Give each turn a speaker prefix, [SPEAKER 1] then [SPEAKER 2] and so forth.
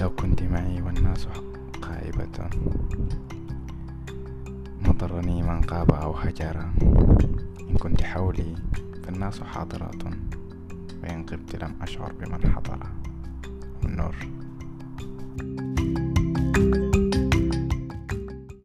[SPEAKER 1] لو كنت معي والناس قائبة. ما ضرني من غاب أو هجر. إن كنت حولي فالناس حاضرات. وإن غبت لم أشعر بمن حضر. النور